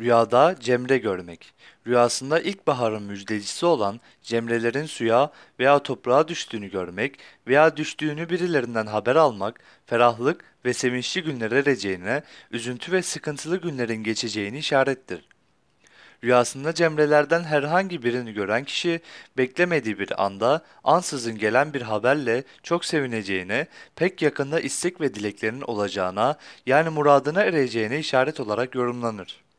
Rüyada cemre görmek. Rüyasında ilkbaharın müjdecisi olan cemrelerin suya veya toprağa düştüğünü görmek veya düştüğünü birilerinden haber almak, ferahlık ve sevinçli günler ereceğine, üzüntü ve sıkıntılı günlerin geçeceğini işarettir. Rüyasında cemrelerden herhangi birini gören kişi beklemediği bir anda ansızın gelen bir haberle çok sevineceğine, pek yakında istek ve dileklerinin olacağına yani muradına ereceğine işaret olarak yorumlanır.